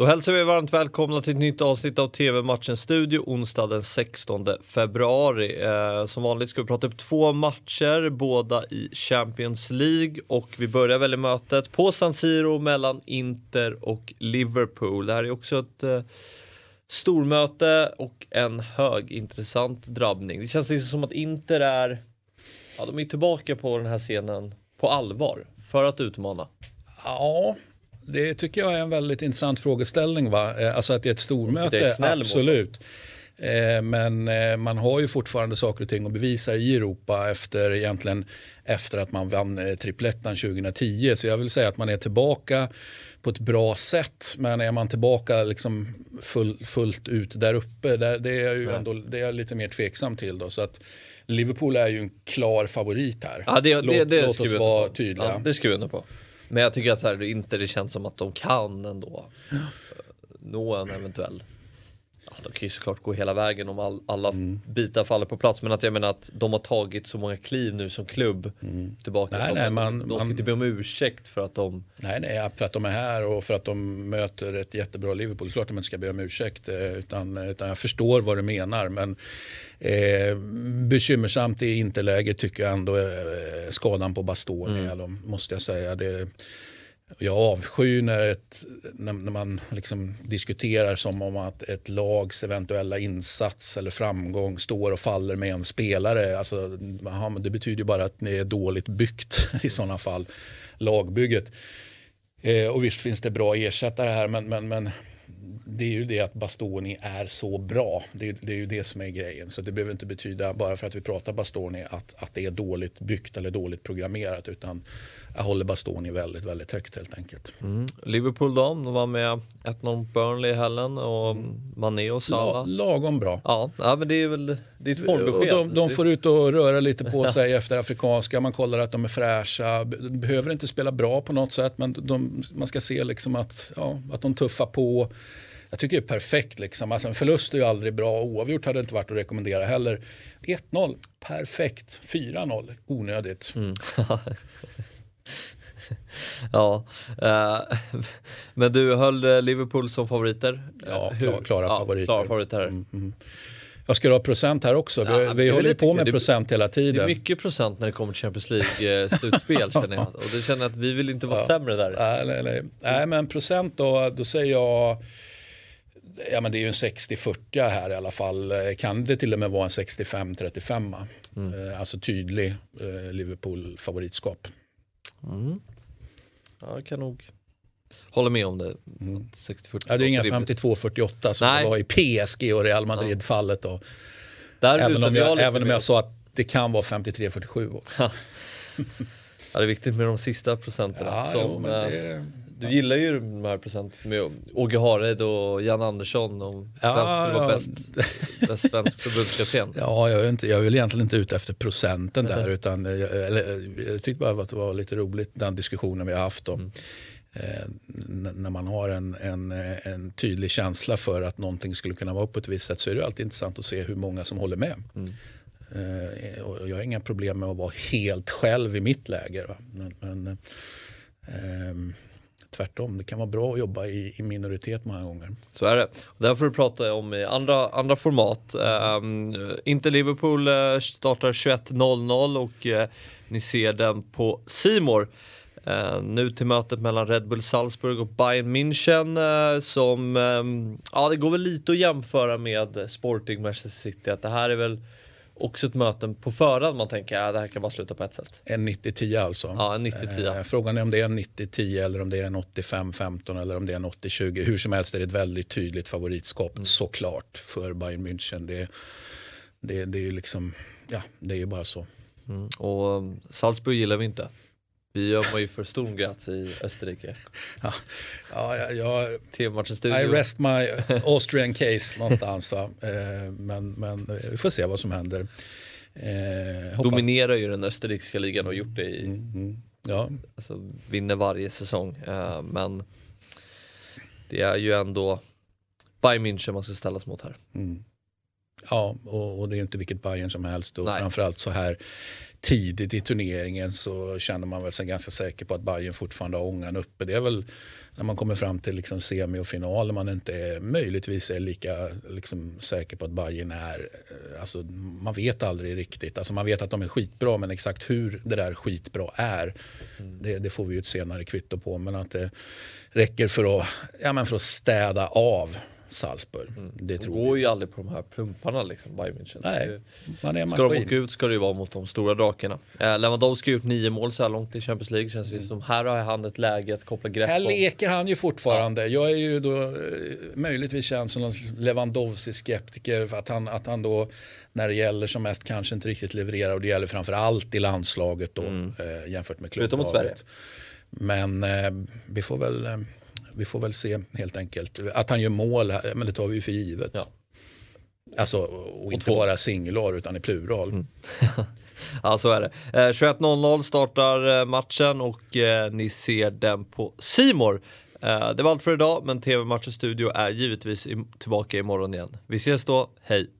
Då hälsar vi varmt välkomna till ett nytt avsnitt av TV-matchen Studio onsdag den 16 februari. Eh, som vanligt ska vi prata upp två matcher, båda i Champions League och vi börjar väl i mötet på San Siro mellan Inter och Liverpool. Det här är också ett eh, stormöte och en högintressant drabbning. Det känns liksom som att Inter är, ja de är tillbaka på den här scenen på allvar för att utmana. Ja, det tycker jag är en väldigt intressant frågeställning. Va? Eh, alltså att det är ett stormöte, absolut. Eh, men eh, man har ju fortfarande saker och ting att bevisa i Europa efter, egentligen, efter att man vann tripletten 2010. Så jag vill säga att man är tillbaka på ett bra sätt. Men är man tillbaka liksom full, fullt ut där uppe, där, det, är ju ändå, det är jag lite mer tveksam till. Då. Så att Liverpool är ju en klar favorit här. Ja, det, det, det, låt, låt oss vara tydliga. Ja, det skriver jag under på. Men jag tycker att så här, inte det känns som att de kan ändå nå en eventuell Ja, de kan ju såklart gå hela vägen om all, alla mm. bitar faller på plats. Men att jag menar att de har tagit så många kliv nu som klubb mm. tillbaka. Nej, de, nej, man, de ska man, inte be om ursäkt för att de... Nej, nej, för att de är här och för att de möter ett jättebra Liverpool. Klart att man inte ska be om ursäkt. Eh, utan, utan jag förstår vad du menar. Men eh, bekymmersamt i interläget tycker jag ändå eh, skadan på Bastoni. Mm. måste jag säga. Det, jag avskyr när, ett, när, man liksom diskuterar som om att ett lags eventuella insats eller framgång står och faller med en spelare. Alltså, aha, det betyder ju bara att det är dåligt byggt i sådana fall, lagbygget. Eh, och visst finns det bra ersättare här men, men, men det är ju det att Bastoni är så bra. Det är, det är ju det som är grejen. Så det behöver inte betyda, bara för att vi pratar Bastoni, att, att det är dåligt byggt eller dåligt programmerat. Utan jag håller Bastoni väldigt, väldigt högt helt enkelt. Mm. Liverpool då, de var med 1-0 Burnley i helgen och. Mané och Salah. La, lagom bra. Ja, ja, men det är väl det är ett formbesked. De, de får ut och röra lite på sig efter afrikanska. Man kollar att de är fräscha. Behöver inte spela bra på något sätt men de, man ska se liksom att, ja, att de tuffar på. Jag tycker det är perfekt. Liksom. Alltså, en förlust är ju aldrig bra. Oavgjort hade det inte varit att rekommendera heller. 1-0, perfekt. 4-0, onödigt. Mm. ja, uh, men du höll eh, Liverpool som favoriter? Ja, klara, klara ja, favoriter. Klara favoriter. Mm, mm. Jag ska ha procent här också. Vi, ja, vi håller ju på med det, procent hela tiden. Det är mycket procent när det kommer till Champions League-slutspel känner jag. Och det känner jag att vi vill inte vara ja. sämre där. Nej, nej, nej. nej, men procent då, då säger jag Ja men det är ju en 60-40 här i alla fall. Kan det till och med vara en 65-35? Mm. Alltså tydlig Liverpool favoritskap. Mm. Ja, kan nog hålla med om det. Mm. 60, ja, det är inga 52-48 som Nej. det var i PSG och Real Madrid-fallet. Även, om jag, även om jag sa att det kan vara 53-47 ja, det är viktigt med de sista procenten. Ja, som, jo, det, du gillar ju de här procenten med Åge Hareid och Jan Andersson om ja, vem skulle vara bäst, bäst svensk förbundskapten. Ja, jag är, inte, jag är väl egentligen inte ute efter procenten där utan jag, eller, jag tyckte bara att det var lite roligt den diskussionen vi har haft om mm. Eh, när man har en, en, en, tydlig känsla för att någonting skulle kunna vara på ett visst sätt så är det alltid intressant att se hur många som håller med. Mm. Eh, jag har inga problem med att vara helt själv i mitt läger. Va? Men, men eh, tvärtom. Det kan vara bra att jobba i, i minoritet många gånger. Så är det. Det här får du prata om i andra, andra format. Um, inte Liverpool uh, startar 21.00 och uh, ni ser den på Simor. Uh, nu till mötet mellan Red Bull Salzburg och Bayern München uh, som, um, ja det går väl lite att jämföra med Sporting Manchester City. Att det här är väl också ett möte på förhand man tänker att ja, det här kan bara sluta på ett sätt. En 90-10 alltså? Ja, en 90-10. Eh, frågan är om det är en 90-10 eller om det är en 85-15 eller om det är en 80-20. Hur som helst är det ett väldigt tydligt favoritskap mm. såklart för Bayern München. Det, det, det är ju liksom, ja det är ju bara så. Mm. Och Salzburg gillar vi inte. Vi gör ju för Sturmgratz i Österrike. Ja, ja, jag, I rest my Austrian case någonstans. Va? Eh, men, men eh, vi får se vad som händer. Eh, Dominerar ju den österrikiska ligan och gjort det i, mm, mm, ja. alltså, vinner varje säsong. Eh, men det är ju ändå Bayern München man ska ställas mot här. Mm. Ja, och, och, det är inte vilket Bayern som helst och Nej. framförallt så här tidigt i turneringen så känner man väl sig ganska säker på att Bayern fortfarande har ångan uppe. Det är väl när man kommer fram till liksom semi och final man inte är, möjligtvis är lika liksom, säker på att Bayern är. Eh, alltså, man vet aldrig riktigt. Alltså, man vet att de är skitbra men exakt hur det där skitbra är mm. det, det, får vi ju ett senare kvitto på. Men att det räcker för att, ja, men för att städa av Salzburg. Mm. Det tror de går ju aldrig på de här plumparna liksom, Bayern München. Nej, man är ska de åka ut ska det ju vara mot de stora drakarna. Eh, Lewandowski har gjort nio mål så här långt i Champions League. Känns mm. som här har han ett läge att koppla grepp Här leker han ju fortfarande. Ja. Jag är ju då eh, möjligtvis känd som en Lewandowski-skeptiker. Att han, att han då när det gäller som mest kanske inte riktigt levererar och det gäller framför allt i landslaget då mm. eh, jämfört med klubblaget. Utom mot Sverige. Men eh, vi får väl eh, vi får väl se helt enkelt. Att han gör mål, men det tar vi ju för givet. Ja. Alltså, och, och inte två. bara singular utan i plural. Mm. ja, så är det. Eh, 21.00 startar eh, matchen och eh, ni ser den på Simor. Eh, det var allt för idag, men TV-matchens studio är givetvis tillbaka imorgon igen. Vi ses då, hej!